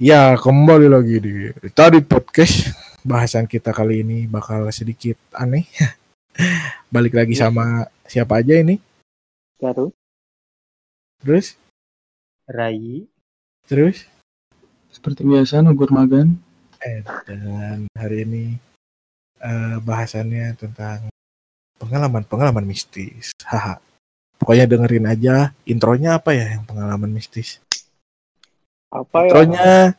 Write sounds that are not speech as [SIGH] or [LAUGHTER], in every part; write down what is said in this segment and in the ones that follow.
Ya, kembali lagi di tadi podcast. Bahasan kita kali ini bakal sedikit aneh. [LAUGHS] Balik lagi Iya. sama siapa aja ini? Garut, Terus, Rai, terus. Seperti biasa Nugur Magan. Eh, dan hari ini eh, bahasannya tentang pengalaman-pengalaman mistis. Haha. Pokoknya dengerin aja intronya apa ya yang pengalaman mistis. Apa ya? Intronya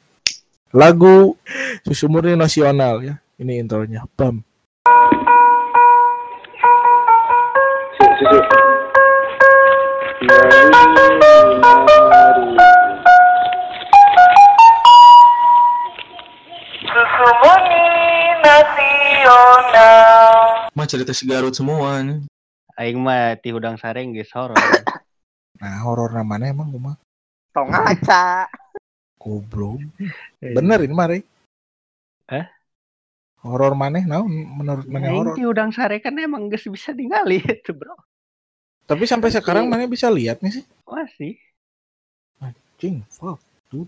lagu Susu Murni Nasional ya. Ini intronya. Bam. Susu murni nasional. Mah cerita si Garut semua nih. Aing mah ti hudang sareng geus horor. Nah, horor namanya emang gue mah Tong aca. Goblok. Bener ini mah, Rey. Eh? Horor maneh naon menurut maneh Aing horor. ti hudang sare kan emang geus bisa ningali [LAUGHS] itu, Bro. Tapi sampai sekarang maneh bisa lihat nih sih. Masih. Cing, fuck, dude.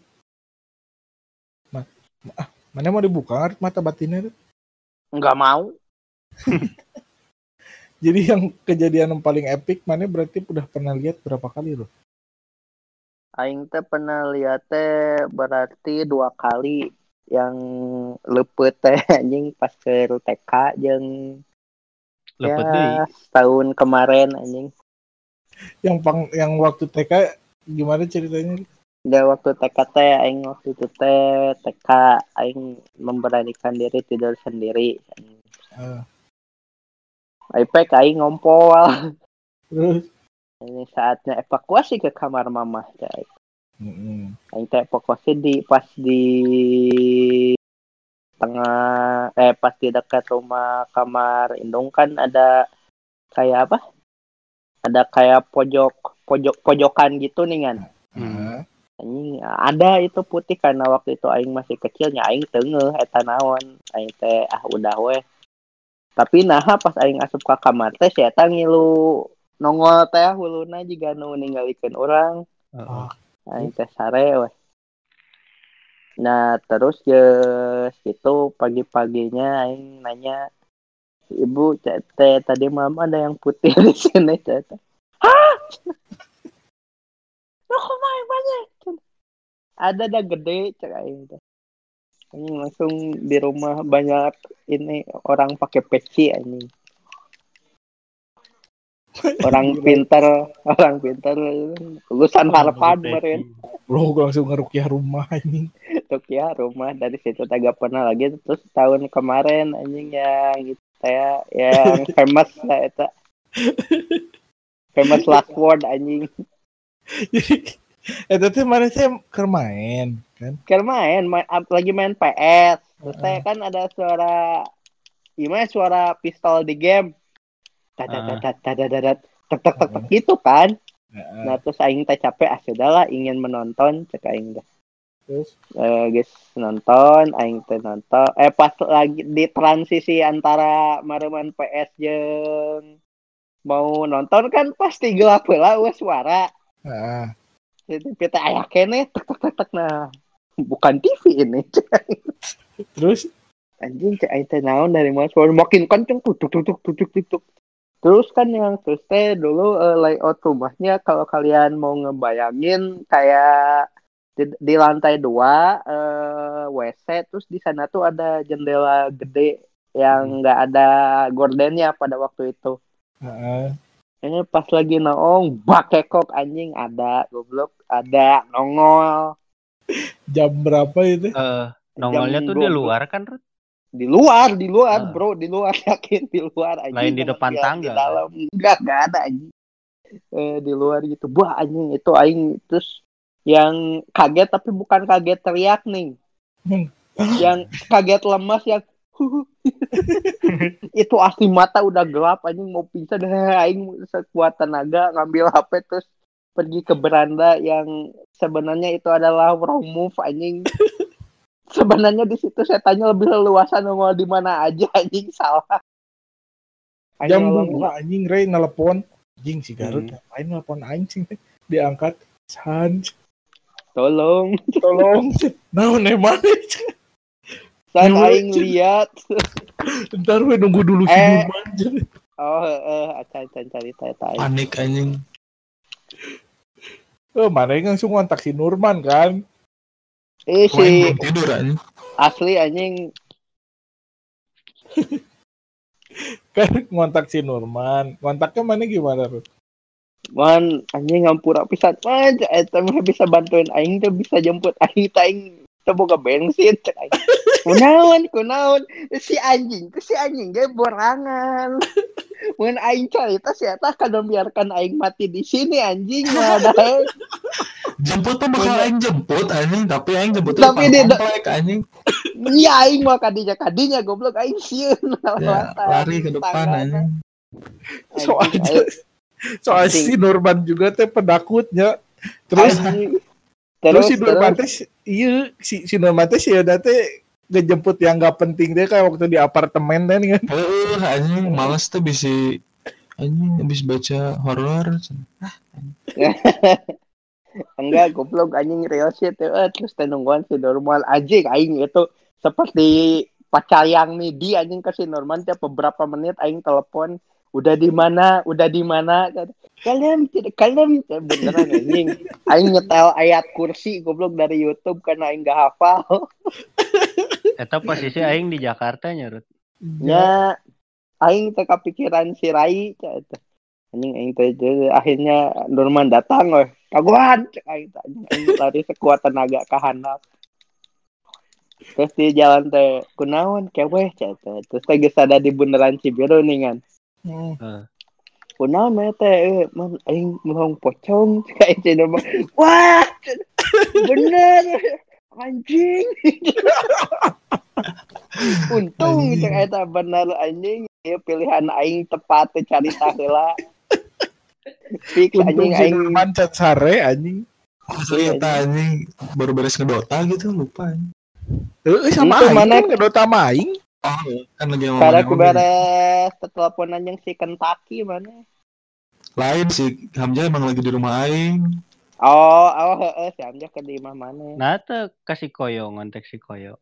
Ma ma- ah, mana mau dibuka mata batinnya tuh. Enggak mau. [LAUGHS] Jadi yang kejadian yang paling epic mana berarti udah pernah lihat berapa kali loh? Aing teh pernah lihat teh berarti dua kali yang lepet teh [LAUGHS] anjing pas ke TK jeung Lepet ya deui. setahun kemarin anjing. Yang pang yang waktu TK gimana ceritanya? Dia waktu TK teh aing waktu itu teh TK aing memberanikan diri tidur sendiri. Eh, iPad aing ngompol. [LAUGHS] terus Ini saatnya evakuasi ke kamar mama. Ya, Mm-mm. aing teh evakuasi di pas di tengah eh pas di dekat rumah kamar indung kan ada kayak apa? Ada kayak pojok pojok pojokan gitu nih kan Ah, anjing ada itu putih karena waktu itu aing masih kecilnya aing tengeh eta naon. Aing teh ah udah weh. Tapi nah pas aing asup ke kamar teh eta ngilu nongol teh huluna juga nu ninggalikeun orang Heeh. Aing teh sare weh. Nah, terus geus gitu pagi-paginya aing nanya Ibu, teh tadi mama ada yang putih di sini teh. Hah? Banyak? Ada dah gede cek aing teh. Aing langsung di rumah banyak ini orang pakai peci anjing. Orang pinter, orang pinter lulusan Harvard meren. bro gua langsung ngerukiah rumah ini. ya rumah dari situ agak pernah lagi. Terus tahun kemarin anjing yang gitu ya. Yang [LAUGHS] famous lah eta famous last [LAUGHS] word anjing. Jadi eh tapi mana sih keur main kan? kan main, lagi main PS terus teh kan ada suara gimana suara pistol di game tadadat tadadat tek tek tek tek gitu kan. Nah terus aing teh capek ah sudahlah ingin menonton cek aing dah. Terus? Eh guys nonton aing teh nonton. Eh pas lagi di transisi antara mareman PS jeung mau nonton kan pasti gelap lah wes suara. Ah, jadi kita ayah kene tek tek tek tek nah. Bukan TV ini [LAUGHS] terus? Anjing cek aing teh naon dari mana? Suara makin kenceng tuh tuk tuk tuk tuk tuk tuk, tuk. Terus kan yang teh dulu eh, layout rumahnya kalau kalian mau ngebayangin kayak di, di lantai dua eh, WC terus di sana tuh ada jendela gede yang nggak ada gordennya pada waktu itu Heeh. ini pas lagi nongol bakekok anjing ada goblok ada nongol jam berapa itu? Eh, nongolnya Jam tuh di 12. luar kan, Rut? Di luar di luar Ah. bro di luar [LAUGHS] yakin di luar anjing. Lain di depan tangga, di dalam. Enggak enggak ada anjing. Eh, di luar gitu. Wah anjing itu aing terus yang kaget tapi bukan kaget teriak nih yang kaget lemas yang [LAUGHS] itu asli mata udah gelap anjing mau pingsan. Dah [LAUGHS] aing sekuat tenaga ngambil HP terus pergi ke beranda yang sebenarnya itu adalah wrong move anjing sebenarnya di situ saya tanya lebih leluasa nongol di mana aja anjing salah Jam Anjing, dua anjing Ray nelpon. Anjing si Garut Hmm. ngapain nelpon anjing diangkat. San. tolong tolong [LAUGHS] naon emang san Iya, aing lihat ntar we nunggu dulu si Eh. Oh eh acan acan cerita eta aing. Panik anjing. oh mana yang langsung ngontak si Nurman kan eh si tidur anjing. asli anjing [LAUGHS] kan ngontak si Nurman kontaknya mana gimana Rut? Man, anjing ngampura pisan. Man, eta mah bisa bantuin aing teh bisa jemput aing teh aing teu boga bensin aing. Kunaon, kunaon si anjing, si anjing ge borangan. [LAUGHS] Mun aing cerita si eta kada biarkan aing mati di sini anjing. [LAUGHS] Dah. Jemput tuh bakal aing jemput anjing, tapi aing jemput Tapi di- komplek anjing. [COUGHS] Ya aing mah kadinya kadinya goblok aing sieun [LAUGHS] Ya, lari ke depan anjing. soalnya soal si Nurman juga teh pendakutnya terus Terus terus, si Nurman teh si- iya si si Nurman teh si teh ngejemput yang gak penting deh kayak waktu di apartemen kan kan. Heeh, anjing males tuh bisa anjing habis baca horor. [LAUGHS] enggak goblok anjing real shit eh, terus teh nungguan si normal anjing aing itu seperti pacayang midi anjing ke si Norman tiap beberapa menit aing telepon udah di mana? Udah di mana? Kalian tidak kalian [LAUGHS] beneran anjing. Aing nyetel ayat kursi goblok dari YouTube karena aing gak hafal [LAUGHS] Eta posisi [LAUGHS] aing di Jakarta nya, Rut. nya aing teh kepikiran si Rai eta. anjing aing teh akhirnya Norman datang weh. Kaguan aing aing [LAUGHS] lari sekuat tenaga ke handap terus di jalan teh kunaon keweh teh terus teh geus ada di bundaran Cibiru nih kan Hmm. kunaon mah teh eh, man aing melong pocong cek aing teh Norman wah! [LAUGHS] Bener anjing [LAUGHS] untung cek eta bener anjing ya pilihan aing tepat teh cari heula fix untung anjing aing Nurman cat sare anjing Asli eta anjing baru beres ngedota gitu lupa. anjing. Eh, sama Itu aing mana- kan ngedota sama aing Oh, kan lagi ngomongin Karena mobil. beres teleponan yang si Kentucky mana? Lain si Hamzah emang lagi di rumah aing. Oh, oh, heeh, si Amjad ke di imah mana? Nah, teu kasih koyo ngontek si koyo.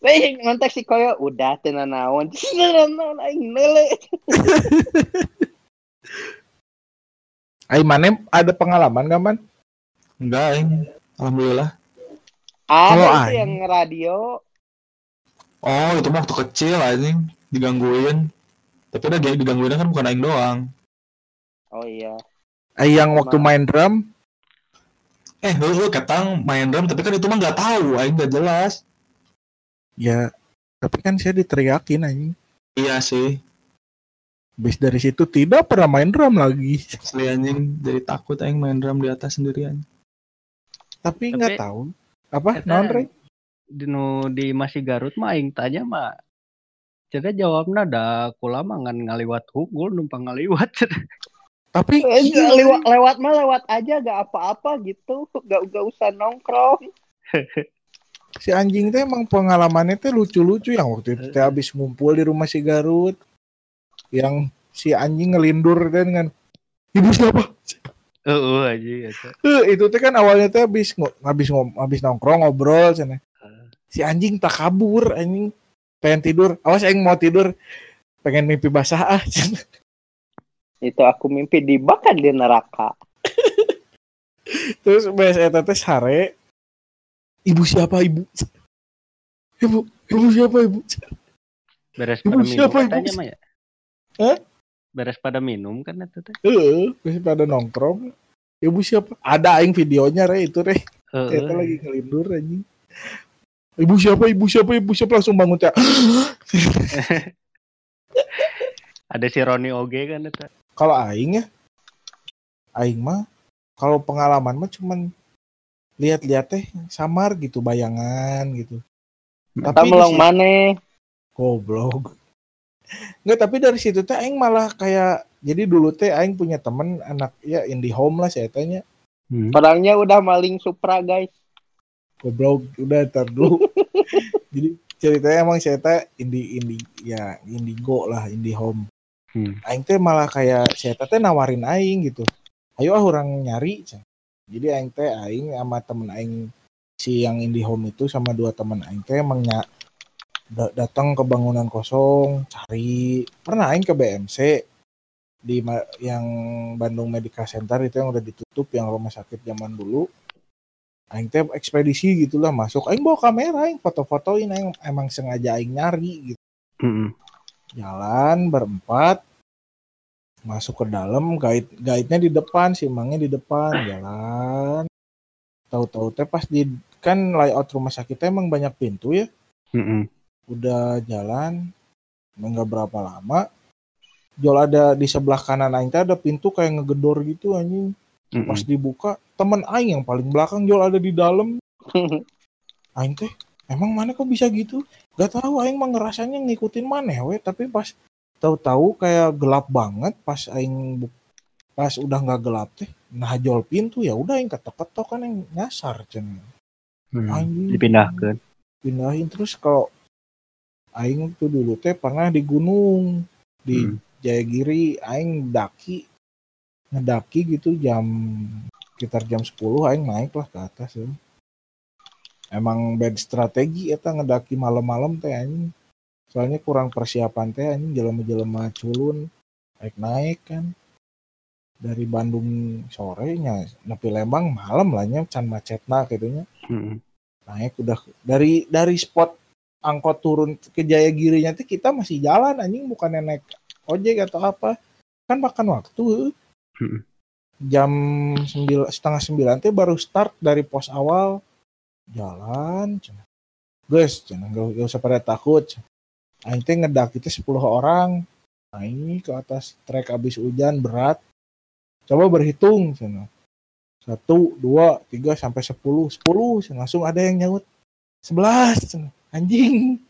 Wih, ngontek si Koyo, udah tenan naon. Tenan naon aing neule. [LAUGHS] aing mana ada pengalaman gak man Enggak aing. Alhamdulillah. Kalau Ada itu aing- yang radio. Oh, itu mah waktu kecil anjing digangguin. Tapi udah digangguin kan bukan aing doang. Oh iya. Aing yang waktu main drum Eh, lu, lu ketang main drum tapi kan itu mah nggak tahu, aing nggak jelas. ya tapi kan saya diteriakin anjing Iya sih, Habis dari situ tidak pernah main drum lagi asli anjing jadi takut aing main drum di atas sendirian. tapi Tapi- nggak tahu apa Eta- non Rey? Di nu di masih Garut mah aing tanya mah Jadi jawabnya ada kulama ngan ngaliwat hukul numpang ngaliwat [LAUGHS] tapi Eh, lewat, lewat mah lewat aja gak apa-apa gitu. Gak, gak usah nongkrong. [LAUGHS] si anjing teh emang pengalamannya teh lucu-lucu yang waktu itu teh habis ngumpul di rumah si Garut. Yang si anjing ngelindur dan dengan ibu siapa? Heeh aja eta. Eh, itu teh kan awalnya teh habis habis habis nongkrong ngobrol sana. Si anjing tak kabur anjing. Pengen tidur. Awas aing mau tidur. Pengen mimpi basah ah [LAUGHS] Itu aku mimpi dibakar di neraka. [LAUGHS] terus beres eta teh sare ibu siapa ibu ibu ibu siapa ibu Beres Ibu, pada minum siapa, Ibu? katanya mah ya. Hah? Beres pada minum kan itu teh. Heeh, masih pada nongkrong. Ibu siapa? Ada aing videonya re itu re. Heeh. Eta lagi ngelindur anjing. Ibu siapa? Ibu siapa? Ibu siapa langsung bangun teh. [LAUGHS] Ada si Roni Oge kan itu. Kalau aing ya aing mah kalau pengalaman mah cuman lihat-lihat teh samar gitu bayangan gitu. Kita di melong mana? Goblok. Enggak, tapi dari situ teh aing malah kayak jadi dulu teh aing punya temen anak ya indie home lah saya tanya. Orangnya udah maling Supra guys. Goblok udah ntar dulu. [LAUGHS] jadi ceritanya emang saya teh indie indie ya indigo lah indie home. Hmm. Aing teh malah kayak saya teh nawarin aing gitu. Ayo ah orang nyari. jadi aing teh aing sama temen aing si yang IndiHome itu sama dua temen aing teh emang datang ke bangunan kosong cari pernah aing ke BMC di yang Bandung Medical Center itu yang udah ditutup yang rumah sakit zaman dulu aing teh ekspedisi gitulah masuk aing bawa kamera aing foto-fotoin aing emang sengaja aing nyari gitu Mm-mm. Jalan berempat masuk ke dalam guide guide-nya di depan si emangnya di depan jalan. Tahu-tahu teh pas di kan layout rumah sakitnya emang banyak pintu ya. Mm-mm. udah jalan nggak berapa lama. Jol ada di sebelah kanan aing teh ada pintu kayak ngegedor gitu anjing. Mm-mm. pas dibuka temen aing yang paling belakang Jol ada di dalam. [LAUGHS] Aing teh emang mana kok bisa gitu gak tahu aing mah ngerasanya ngikutin mana we tapi pas tahu-tahu kayak gelap banget pas aing pas udah nggak gelap teh nah jol pintu ya udah aing ketok-ketok kan yang nyasar cen Mm. anjing Dipindahkan. pindahin terus kalau aing tuh dulu teh pernah di gunung di Mm. Jayagiri aing daki ngedaki gitu jam sekitar jam 10 aing naik lah ke atas ya. Emang bad strategi eta ngedaki malam-malam teh anjing. Soalnya kurang persiapan teh anjing jelema-jelema culun naik-naik kan. Dari Bandung sorenya nepi Lembang malam lah nya can macetna gitu nya Mm-mm. naik udah dari dari spot angkot turun ke Jayagirinya tuh kita masih jalan anjing bukan naik ojek atau apa kan makan waktu Mm-mm. jam sembilan setengah sembilan teh baru start dari pos awal jalan cenah. guys cenah, gak, gak usah pada takut Aing teh ngedak itu 10 orang. Naik ke atas trek abis hujan berat. Coba berhitung cenah satu dua tiga sampai sepuluh. Sepuluh langsung ada yang nyaut. Sebelas anjing.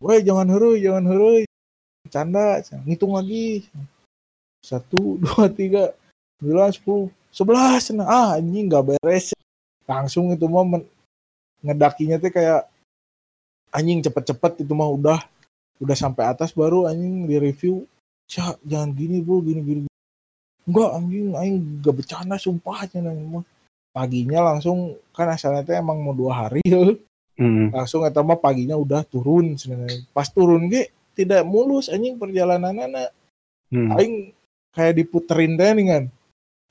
Woi jangan huruf jangan huruf canda ngitung lagi satu dua tiga sembilan sepuluh. Sebelas ah anjing nggak beres langsung itu mah men- ngedakinya tuh kayak anjing cepet-cepet itu mah udah udah sampai atas baru anjing di review Cak, jangan gini bro gini gini enggak anjing aing gak bercanda sumpah cenah mah paginya langsung kan asalnya teh emang mau dua hari ya. [LAUGHS] Mm-mm. langsung eta mah paginya udah turun sebenarnya pas turun ge tidak mulus anjing perjalanan anak Mm. aing kayak diputerin teh nih kan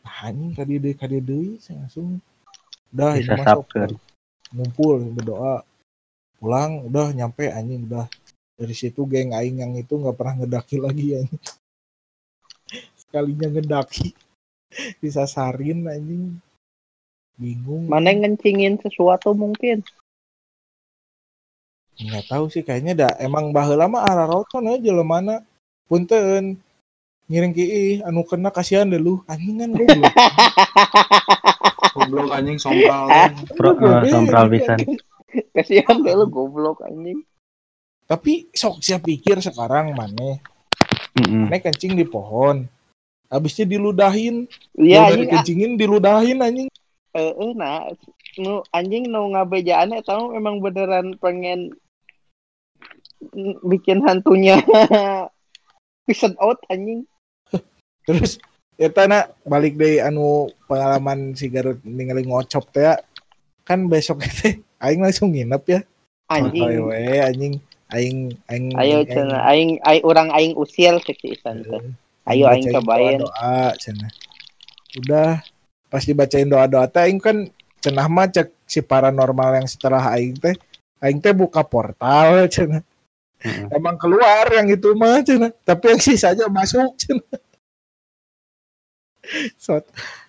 nah, anjing kadi deui kadi saya langsung udah ini Bisa masuk. Sabkeun. ngumpul berdoa. Pulang udah nyampe anjing udah. Dari situ geng aing yang itu nggak pernah ngedaki lagi anjing. [LAUGHS] Sekalinya ngedaki. [LAUGHS] Disasarin anjing. Bingung. Mana yang ngencingin sesuatu mungkin. nggak tahu sih kayaknya dah. Emang baheula mah arah roton aja lo mana? Punten. Ngiring ki anu kena kasihan deh lu. Anjing kan [LAUGHS] goblok anjing sompral. [LAUGHS] Pro, sompral gitu, pisan. anjing. Kasihan deh lu goblok anjing. tapi sok siap pikir sekarang mana mana kencing di pohon habisnya diludahin Iya anjing ah, dikencingin diludahin anjing eh eh, nah nu anjing nu ngabejaan mah memang beneran pengen bikin hantunya [LAUGHS] episode out anjing. terus eta na balik dari anu pengalaman si Garut ningali ngocop teh ya. kan besok teh [LAUGHS] aing langsung nginep ya Anjing. Awewe, anjing aing aing Ayo aing- cenah aing aing urang aing usir si Isan teh. Ayo aing cobain. doa cenah udah pas dibacain doa doa teh aing kan cenah mah cek si paranormal yang setelah aing teh aing teh buka portal cenah Mm-mm. emang keluar yang itu mah cenah tapi yang sisanya masuk cenah Sot,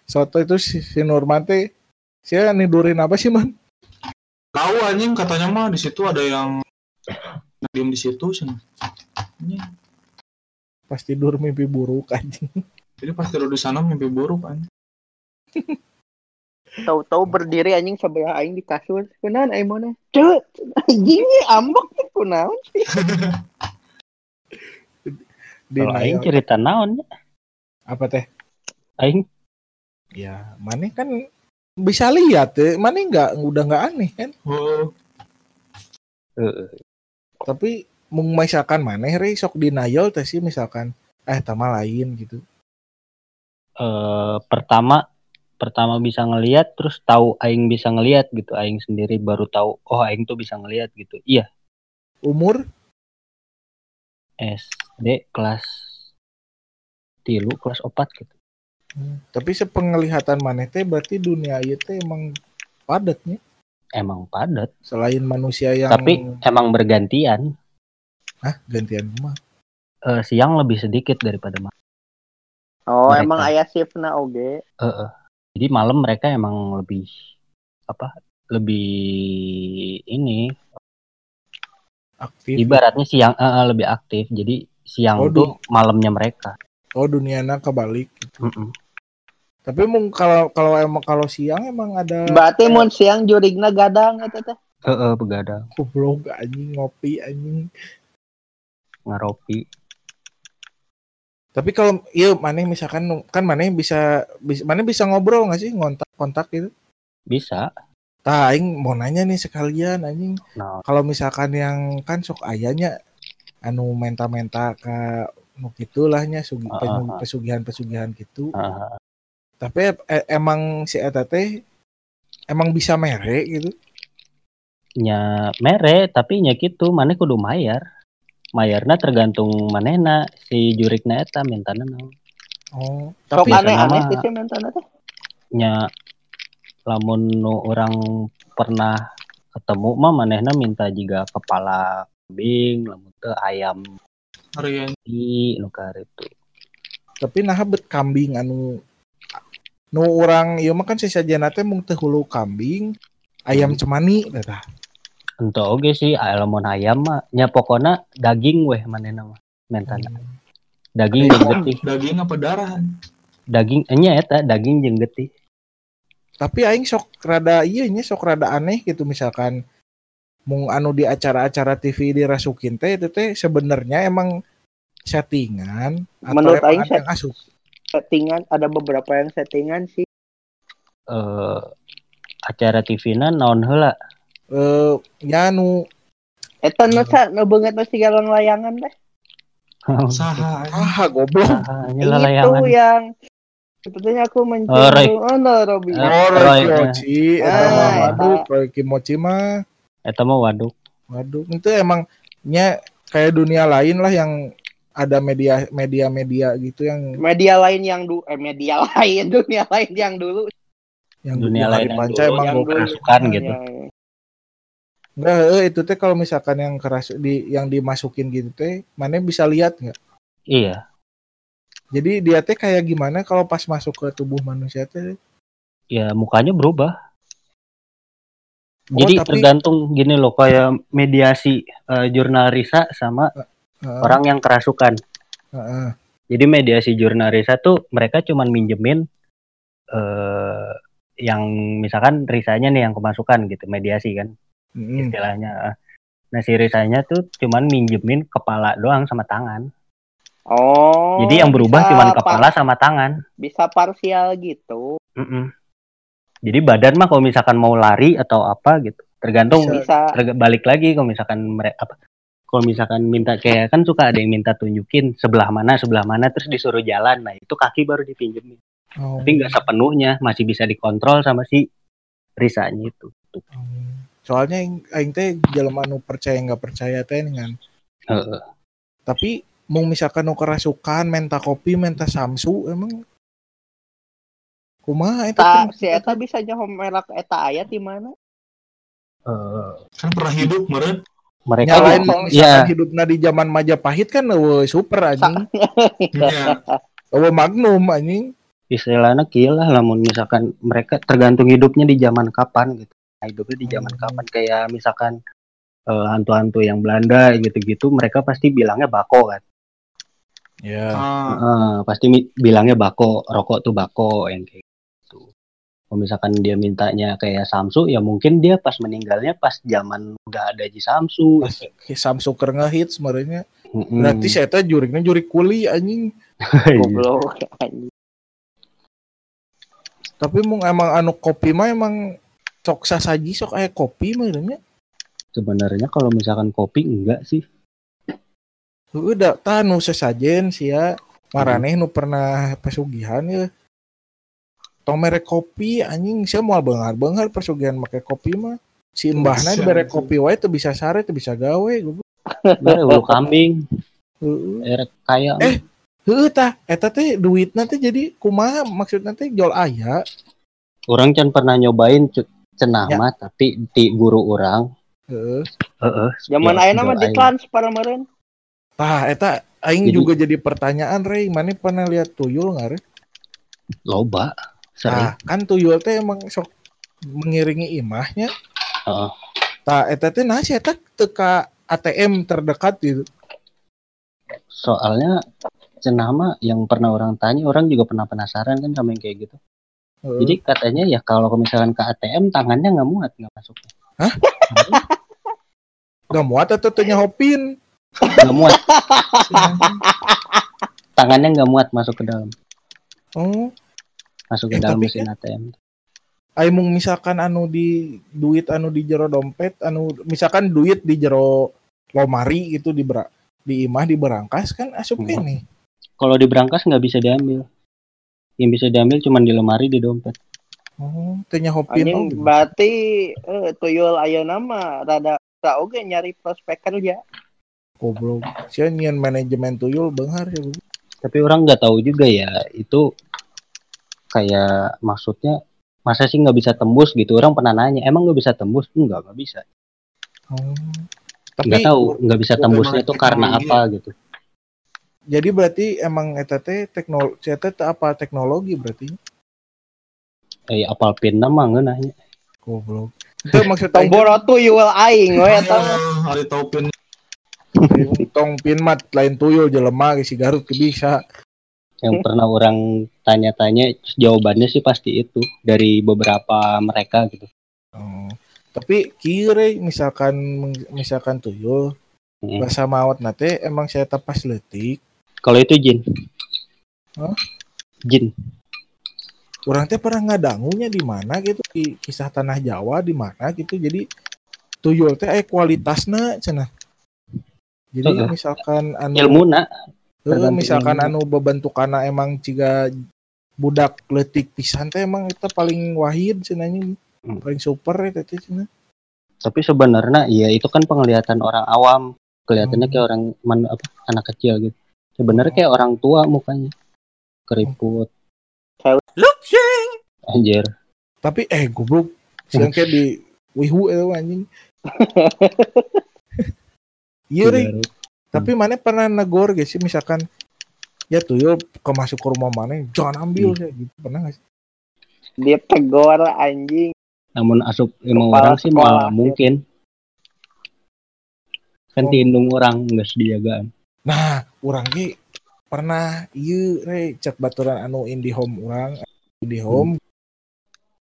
soto itu si, si Nurman teh saya nidurin apa sih man Tahu anjing katanya mah di situ ada yang diem di situ sih. Anjing. pas tidur mimpi buruk anjing Jadi pas tidur di sana mimpi buruk anjing. [LAUGHS] Tahu-tahu berdiri anjing sebelah aing di kasur. Kunaon aing mana? Cek, anjing ini ambek kunaon? di [LAUGHS] Kalau aing cerita naon ya? apa teh Aing. Ya mana kan bisa lihat ya mana nggak udah nggak aneh kan? Oh, eh, tapi mau misalkan maneh re sok denial teh sih misalkan eh tama lain gitu. Eh, pertama pertama bisa ngelihat terus tahu aing bisa ngelihat gitu. Aing sendiri baru tahu oh aing tuh bisa ngelihat gitu. Iya. Umur? SD kelas tilu kelas opat gitu tapi sepenglihatan maneh teh berarti dunia ieu teh emang padatnya emang padat selain manusia yang tapi emang bergantian Hah, gantian rumah. Eh, siang lebih sedikit daripada malam Oh, Mereka. emang ayah shiftna oge. jadi malam mereka emang lebih apa lebih ini Aktif. ibaratnya siang eh, lebih aktif jadi siang Oh, tuh malamnya mereka Oh, duniana kebalik. Mm-mm. Tapi mung kalau kalau emang kalau siang emang ada Berarti mun siang jurigna gadang eta teh. Eh, eh, begadang goblok anjing ngopi anjing. ngaropi Tapi kalau iya maneh misalkan kan maneh bisa, bisa maneh bisa ngobrol nggak sih ngontak kontak gitu. bisa Tah aing mau nanya nih sekalian anjing. nah Kalau misalkan yang kan sok ayahnya anu menta-menta ke nu gitulahnya sugi, ah, ah. pesugihan-pesugihan gitu. eh, Tapi e- emang si eta teh emang bisa mere gitu. nya mere tapi nya gitu mana kudu mayar mayarna tergantung manehna si jurikna eta mintana naon Oh, tapi aneh. sama- sih mentana teh. nya lamun nu orang pernah ketemu mah manehna minta juga kepala kambing lamun teu ayam Harian. di nu itu. Tapi nah bet kambing anu nu orang ieu mah kan sisajana teh mung teu hulu kambing ayam cemani eta ento oge sih lamun ayam mah nya pokona daging weh manehna mah mentana. Daging jeung getih. Daging apa darah? daging nya eta daging jeung getih. Tapi aing sok rada iya nya sok rada aneh gitu misalkan mung anu di acara-acara TV dirasukin teh itu teh sebenarnya emang settingan atau Menurut emang ada yang asup Settingan ada beberapa yang settingan sih. eh acara TV-na naon heula eh ya nu Eta nu sa nu beungeut nu siga layangan teh. [LAUGHS] Saha. ah goblok Ah, ini Itu yang sebetulnya aku Oh, Roy. oh, no, Robi. Eh, oh Roy, Roy. Kimochi Ah, waduh Roy Kimochi mah Eta mah waduk. Waduh, itu emangnya kayak dunia lain lah yang ada media media media gitu yang Media lain yang du eh media [LAUGHS] lain dunia lain yang dulu yang Dunia dulu lain yang panca dulu emang yang dulu. kerasukan gitu. ya, ya. Eh, itu teh kalau misalkan yang keras di yang dimasukin gitu teh, mana bisa lihat nggak? Iya. Jadi dia teh kayak gimana kalau pas masuk ke tubuh manusia teh? Ya mukanya berubah. Jadi tapi- tergantung gini loh kayak mediasi eh, jurnal Risa sama Heeh, orang yang kerasukan. heeh. Jadi mediasi jurnal Risa tuh mereka cuman minjemin eh yang misalkan Risanya nih yang kemasukan gitu mediasi kan Mm-mm. istilahnya. Nah si Risanya tuh cuman minjemin kepala doang sama tangan. Oh. Jadi yang berubah cuman kepala sama tangan. bisa parsial gitu. Mm-mm. Jadi badan mah kalau misalkan mau lari atau apa gitu, tergantung Bisa. Terga- balik lagi kalau misalkan mereka apa kalau misalkan minta kayak kan suka ada yang minta tunjukin sebelah mana sebelah mana terus disuruh jalan nah itu kaki baru dipinjemin Oh, tapi nggak sepenuhnya masih bisa dikontrol sama si risanya itu Tuh. oh. Soalnya aing aing teh jelema nu percaya nggak percaya teh dengan Heeh. tapi mau misalkan nu kerasukan menta kopi menta samsu emang kumaha eta si eta bisa nyaho merak eta ayat di mana? Eh, Kan pernah hidup meren. mereka Nyalain misalkan ya hidupna di zaman Majapahit kan eueuh super anjing. [LAUGHS] Iya. Eueuh magnum anjing. istilahnya kieu lah lamun misalkan mereka tergantung hidupnya di zaman kapan gitu Nah, hidupnya di zaman Hmm. kapan kayak misalkan eh, hantu-hantu yang Belanda gitu-gitu mereka pasti bilangnya bako kan Ya. Ah, Heeh, pasti mi- bilangnya bako, rokok tuh bako yang kayak. Kalau misalkan dia mintanya kayak Samsu, ya mungkin dia pas meninggalnya pas zaman udah ada Ji Samsu. Pas Samsu keur ngehits sebenarnya. Mm-mm. Berarti saya teh juriknya jurik kuli anjing. [LAUGHS] Iya. Goblok anjing. Tapi mung emang anu kopi mah emang sok sasaji sok aya kopi mah nya. Sebenarnya kalau misalkan kopi enggak sih. Udah tah nu sesajen sia maraneh nu pernah pesugihan ya. Tong merek kopi anjing saya mau benghar benghar persugihan make kopi mah si mbahna Bisa, merek kopi wae teu bisa sare teu bisa gawe goblok. Bare ulu kambing, Heeh. erek kaya. Eh. Heeh tah eta teh duit nanti jadi kumaha maksud nanti jual aya Orang can pernah nyobain cenah Ya. tapi di guru orang. heeh Heeh. Zaman ya, aya nama jual aing. ditransfer meureun. tah eta aing Jadi- juga jadi pertanyaan Rey mana pernah lihat tuyul nggak Rey? Loba. Sering. Tah kan tuyul teh emang sok mengiringi imahnya Heeh. tah eta teh nah eta teka ATM terdekat gitu Soalnya cenah mah yang pernah orang tanya orang juga pernah penasaran kan sama yang kayak gitu. Heeh. Jadi katanya ya kalau misalkan ke ATM tangannya nggak muat nggak masuk. nggak muat atau tanya hopin Nggak muat. [LAUGHS] Tangannya nggak muat masuk ke dalam. oh Masuk ke Eh, dalam tapi mesin ATM. Ayo mung misalkan anu di duit anu di jero dompet anu misalkan duit di jero lomari gitu di bera- di imah di berangkas kan asup Hmm. kene Kalau di berangkas nggak bisa diambil. Yang bisa diambil cuma di lemari di dompet. oh tanya hopin oh, Anjing berarti eh, tuyul ayeuna mah rada rada oge nyari prospek kerja. goblok sia nyian manajemen tuyul benghar ya Bu. Tapi orang nggak tahu juga ya itu kayak maksudnya masa sih nggak bisa tembus gitu. Orang pernah nanya emang nggak bisa tembus? Enggak nggak bisa. oh. Nggak tahu nggak bisa tembusnya tuh karena apa gitu. jadi berarti emang eta teh teknologi eta teh apa teknologi berarti Eh apal pin nama nggak nanya. goblok itu maksud Tong aing boro tuyul aing we hari tahu tong pin mat lain tuyul jelema si Garut bisa Yang pernah orang tanya-tanya jawabannya sih pasti itu dari beberapa mereka gitu. Oh. Tapi kira misalkan misalkan tuyul Hmm. bahasa maut nate emang saya tapas letik Kalau itu jin. Hah? Jin. orang teh pernah ngadangunya di mana gitu di kisah tanah Jawa di mana gitu jadi tuyul teh aya kualitasna cenah jadi misalkan anu Ilmu nak. Tergantung misalkan anu bebentukana emang ciga budak letik pisan teh emang itu paling wahid cenahnya Hmm. paling super eta teh cenah Tapi sebenarnya ya itu kan penglihatan orang awam. Kelihatannya Hmm. kayak orang man, apa, anak kecil gitu. Sebenarnya kayak orang tua mukanya. Keriput. Anjir. tapi eh goblok siang kayak di wihu itu anjing [LAUGHS] iya Tapi mana pernah negor gak sih misalkan ya tuyul ke masuk ke rumah mana jangan ambil ya gitu pernah gak sih Dia tegor anjing. Namun asup lima Kepala orang sih malah ya. mungkin. Kan Oh. tindung orang nggak sediagaan. nah orang ki pernah iya re cek baturan anu IndiHome orang IndiHome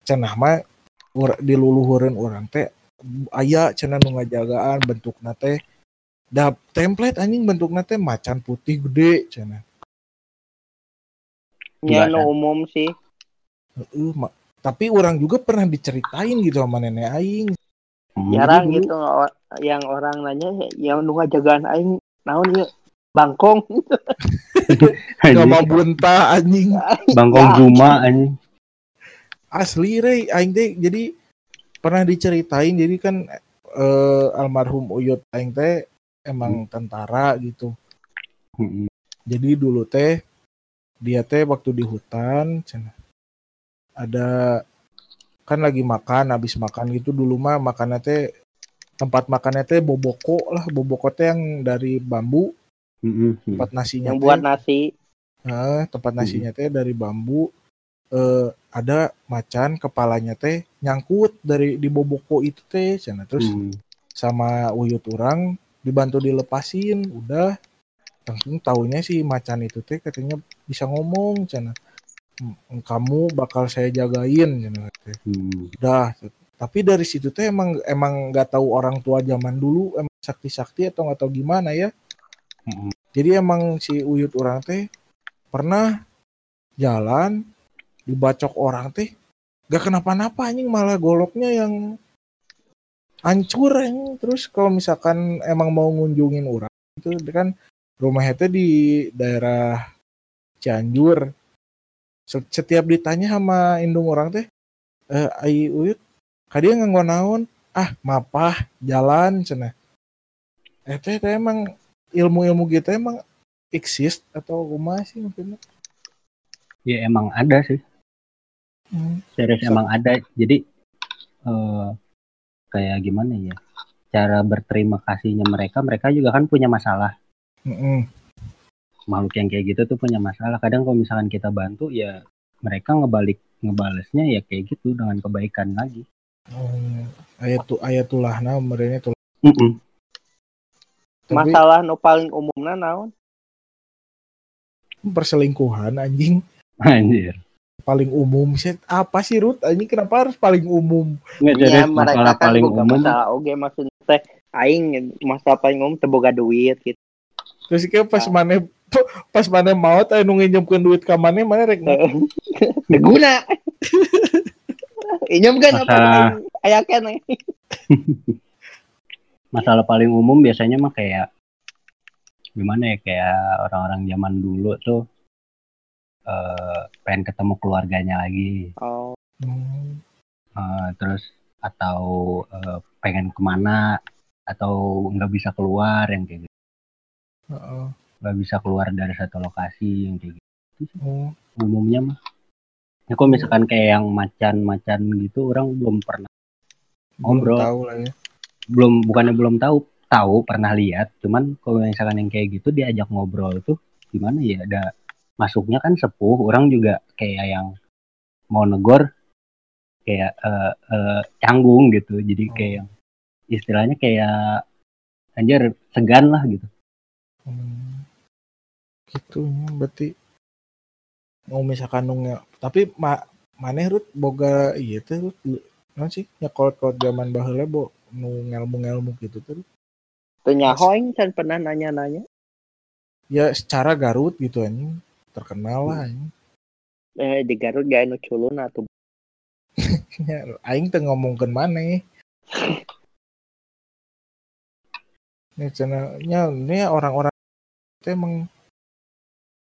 cenah mah ur- diluluhureun orang teh aya cenah nu ngajagaan bentuk teh da template anjing bentuk teh macan putih gede cenah Nya Enggak, nu umum sih. Heeh, ma- tapi orang juga pernah diceritain gitu sama nenek aing. Jarang gitu yang orang nanya yang nu ngajagaan aing naon ieu? Bangkong. [LAUGHS] nggak mau buntah anjing [LAUGHS] Bangkong Ya. Juma anjing. asli re aing teh jadi pernah diceritain jadi kan eh, almarhum Uyut aing teh emang tentara gitu. Hmm. jadi dulu teh dia teh waktu di hutan cenah, ada kan lagi makan habis makan gitu dulu mah makannya teh tempat makannya teh boboko lah. Boboko teh yang dari bambu. Hmm, hmm. tempat nasinya yang teh. buat nasi. Nah, tempat nasinya teh dari bambu. Eh ada macan kepalanya teh nyangkut dari di boboko itu teh cenah terus Hmm. sama uyut orang dibantu dilepasin udah langsung taunya si macan itu teh katanya bisa ngomong cenah "M- kamu bakal saya jagain teh. Hmm. udah tapi dari situ teh emang emang nggak tahu orang tua zaman dulu emang sakti-sakti atau nggak tahu gimana ya Hmm. jadi emang si uyut orang teh pernah jalan dibacok orang teh gak kenapa-napa anjing malah goloknya yang hancur anjing terus kalau misalkan emang mau ngunjungin orang itu kan rumahnya teh di daerah Cianjur Se- Setiap ditanya sama indung orang teh, eh ai uyut, kadia nganggo naon? Ah, mapah, jalan cenah. Eh teh teh emang ilmu-ilmu gitu emang exist atau kumaha sih mungkin? Ya emang ada sih. Hmm. Serius So- emang ada. Jadi eh kayak gimana ya? Cara berterima kasihnya mereka, mereka juga kan punya masalah. Mm-mm. Makhluk yang kayak gitu tuh punya masalah. Kadang kalau misalkan kita bantu ya mereka ngebalik ngebalesnya ya kayak gitu dengan kebaikan lagi. Oh, ayat tu ayatullah nah merenya tuh. Tapi Masalah nu paling umumna naon? perselingkuhan anjing [LAUGHS] Anjir. Paling umum sih apa sih Ruth anjing kenapa harus paling umum Nggak Ya serius mereka masalah kan paling umum. masalah oge maksudnya teh aing masalah paling umum teu boga duit gitu. terus kayak pas Ah. mana pas mana mau teh nu nginjemkeun duit ka mana mana rek guna. [LAUGHS] Inyam kan apa Masalah- aya keneh. [LAUGHS] Masalah paling umum biasanya mah kayak gimana ya kayak orang-orang zaman dulu tuh eh pengen ketemu keluarganya lagi. Oh, Eh, terus atau eh, pengen ke mana atau nggak bisa keluar yang kayak gitu. Heeh. nggak bisa keluar dari satu lokasi yang kayak gitu. Oh, umumnya mah. Ya kok misalkan kayak yang macan-macan gitu orang belum pernah belum Ngobrol. tahu lah ya. Belum bukannya belum tahu tahu pernah lihat. Cuman kalau misalkan yang kayak gitu diajak ngobrol tuh gimana ya ada masuknya kan sepuh orang juga kayak yang mau negor kayak eh, eh, canggung gitu. Jadi Oh. kayak yang istilahnya kayak anjir segan lah gitu. Hmm, gitu ya, berarti mau misalkan nungnya tapi ma maneh Ruth boga iya teh Ruth non sih? Nyekol-kol zaman baheula bo nu ngelmu-ngelmu gitu tuh teu nyaho aing can pernah nanya-nanya. ya secara Garut gitu anjing terkenal lah anjing. Eh di Garut gak anu culun atuh. [LAUGHS] Ya, aing teu ngomongkeun maneh. [LAUGHS] Ini cenanya ini orang-orang itu emang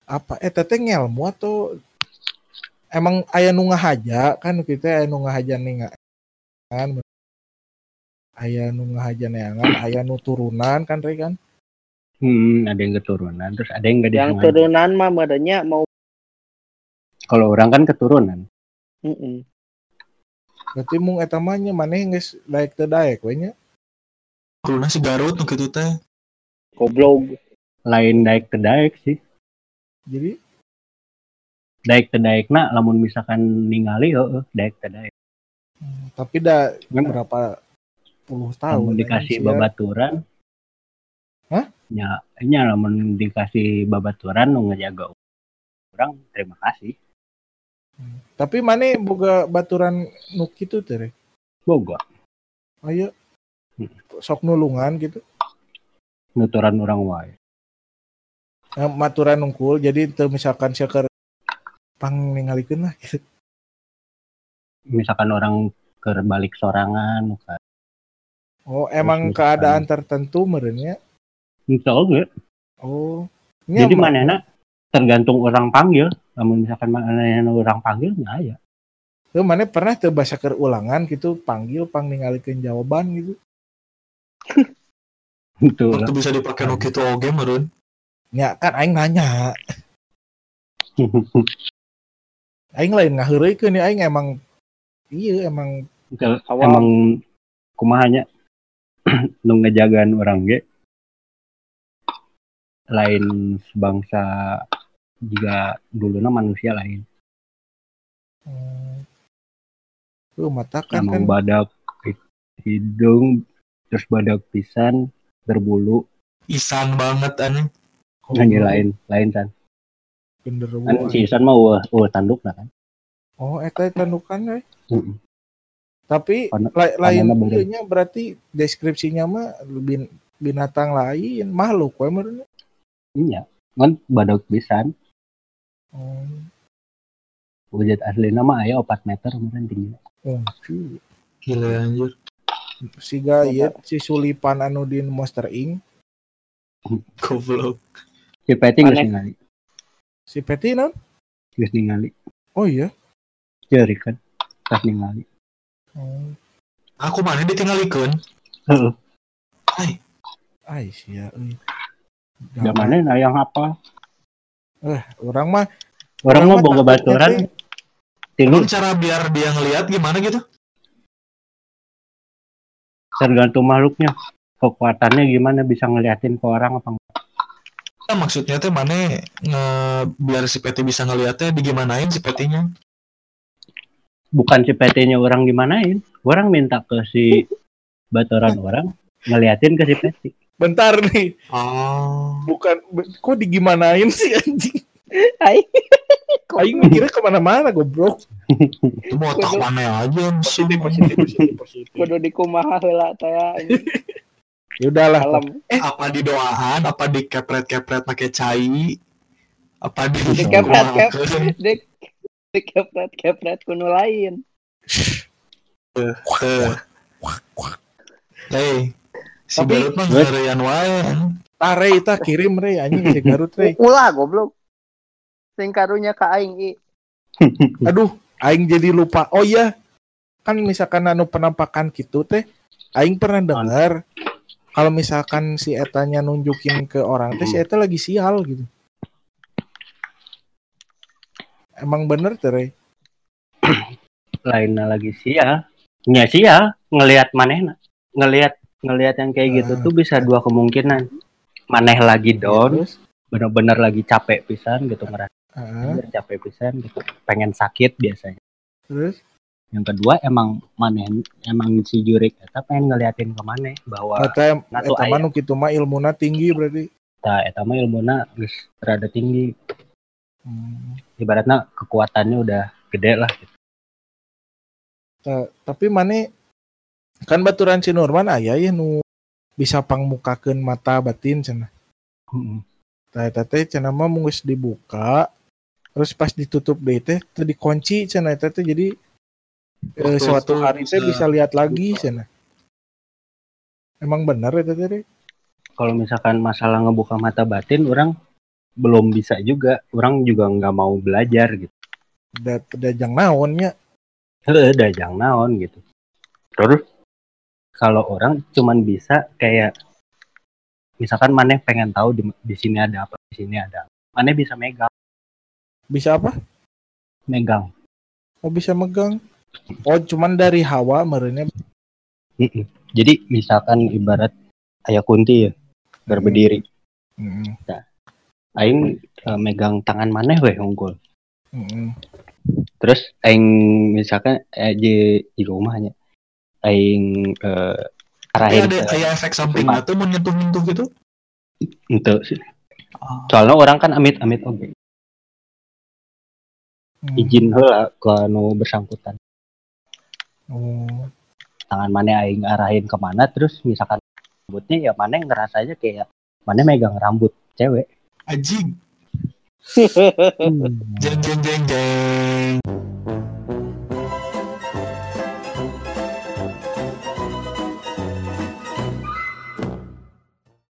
apa eh teteh ngelmu atau emang aya nu ngahaja? Kan kita aya nu ngahaja ninga kan? Aya nu ngahaja neangan aya nu turunan kan Rey kan hmm, ada yang keturunan terus ada yang nggak Yang disengaja turunan mah merenya mau kalau orang kan keturunan Mm-mm. berarti mung eta mah nya maneh geus daek teu daek we nya Kuruna si Garut nu kitu teh. goblok. lain daik ke daik sih jadi daik ke daik nak lamun misalkan ningali heeh daik ke daik hmm, tapi dah Kan berapa puluh tahun lamun anjing, dikasih babaturan? Nya nya lamun dikasih babaturan nu ngejaga orang terima kasih. Tapi maneh boga baturan nu kitu teh boga. Ayo Hmm. sok nulungan gitu. Nuturan orang wae. Nah, maturan nungkul jadi teu misalkan seueur pang ningalikeun lah gitu. misalkan orang ke balik sorangan kan Oh, emang misalkan- keadaan tertentu merenya. Enggak, Oh. jadi nyaman. manehna tergantung orang panggil lamun misalkan manehna orang panggil nggak ya Tuh mana pernah teu basa keur ulangan gitu panggil pang ningalikeun jawaban gitu. [LAUGHS] Waktu bisa dipakai nu kitu oge meureun. Ya kan aing nanya, [LAUGHS] aing lain ngaheureukeun ya aing emang iya emang Awal. emang kumahanya [CLEARS THROAT] nu ngejagaan orang ge lain sebangsa juga dulunya manusia lain hmm, tuh mata kan emang kan badak hidung terus badak pisan berbulu Isan banget anjing. hanya lain lain kan genderuwo. kan si Isan mah wah wah tanduk lah kan Oh, eta tandukan we. Mm-mm. Tapi la- lain pandanna beda. ieu nya berarti deskripsinya mah bin, binatang lain, makhluk we meureun. Iya kan badak pisan Oh, wujud asli nama aya 4 meter kemarin tinggi oh. Gila anjir. Siga ieu si Sulipan anu di Monster Inc. Goblok. si Peti Aneh. ningali Si Peti non? geus ningali Oh iya. Jari kan pas ningali. Oh. Aku mana ditinggalikeun. Heeh. Ay, Ai sia euy. Zamannya nah yang apa? Orang mah Orang mau mah boga baturan tilu cara biar dia ngelihat gimana gitu? tergantung makhluknya. Kekuatannya gimana bisa ngeliatin ke orang apa enggak. Nah, maksudnya teh mana nge biar si Peti bisa ngelihatnya digimanain si Petinya? Bukan si PT-nya orang dimanain. Orang minta ke si baturan orang ngeliatin ke si PT. Bentar nih. Oh. Bukan kok digimanain sih anjing? Hai. [LAUGHS] Aing mikirnya ke mana-mana goblok. Itu mau otak mana aja Positif, positif, positif, positif. Kudu dikumaha heula teh anjing. [LAUGHS] Ya udahlah. Alam. Eh, apa di doaan, apa di kepret-kepret pakai cai, apa di Di kepret, kepret. Dik dikepret kepret kuno lain. Eh, Hei, si Tapi- Garut mah ngerian wae. Tare kita kirim re anjing si Garut re. [LAUGHS] Ulah goblok. Sing karunya ka aing i. [LAUGHS] Aduh, aing jadi lupa. Oh iya. Kan misalkan anu penampakan gitu teh aing pernah dengar kalau misalkan si etanya nunjukin ke orang teh si eta lagi sial gitu. Emang bener teh Re? Lainnya lagi sia. Ya sia ngelihat manehna. Ngelihat ngelihat yang kayak gitu Ah. tuh bisa dua kemungkinan. Maneh lagi down, Terus, bener-bener lagi capek pisan gitu ngerasa ah, capek pisan gitu. Pengen sakit biasanya. terus Yang kedua emang maneh emang si jurik eta pengen ngeliatin ke maneh bahwa eta Nah, eta aya. mah nu kitu mah ilmuna tinggi berarti. eta eta mah ilmuna geus rada tinggi. Hmm. Ibaratnya kekuatannya udah gede lah gitu. Ta- tapi mana kan baturan si Nurman aya ya nu bisa pangmukakeun mata batin cenah. Heeh. Tah eta teh cenah mah mun geus dibuka terus pas ditutup deui teh teu dikunci cenah eta teh jadi eh, suatu hari teh bisa bisa lihat lagi cenah. Emang bener eta teh? Re? Kalau misalkan masalah ngebuka mata batin orang belum bisa juga. Orang juga nggak mau belajar gitu. Da da jang naonnya. Dajang naon gitu. Terus kalau orang cuman bisa kayak misalkan maneh pengen tahu di, di sini ada apa, di sini ada apa. Maneh bisa megang, Bisa apa? megang. Oh bisa megang. Oh cuman dari hawa merenya. Jadi misalkan ibarat ayah kunti ya, berdiri. Heeh. Aing eh, megang tangan maneh weh unggul. Heeh. Terus aing misalkan eh, di di rumahnya aing Tapi arahin ada ke efek sampingnya tuh mau nyentuh-nyentuh gitu. itu sih. Ah. Soalnya orang kan amit-amit oke. Hmm. Izin heula ke anu bersangkutan. Oh. Tangan mana aing arahin ke mana terus misalkan rambutnya ya mana ngerasa aja kayak mana megang rambut cewek. Anjing. Hmm. [LAUGHS] Jeng jeng jeng jeng.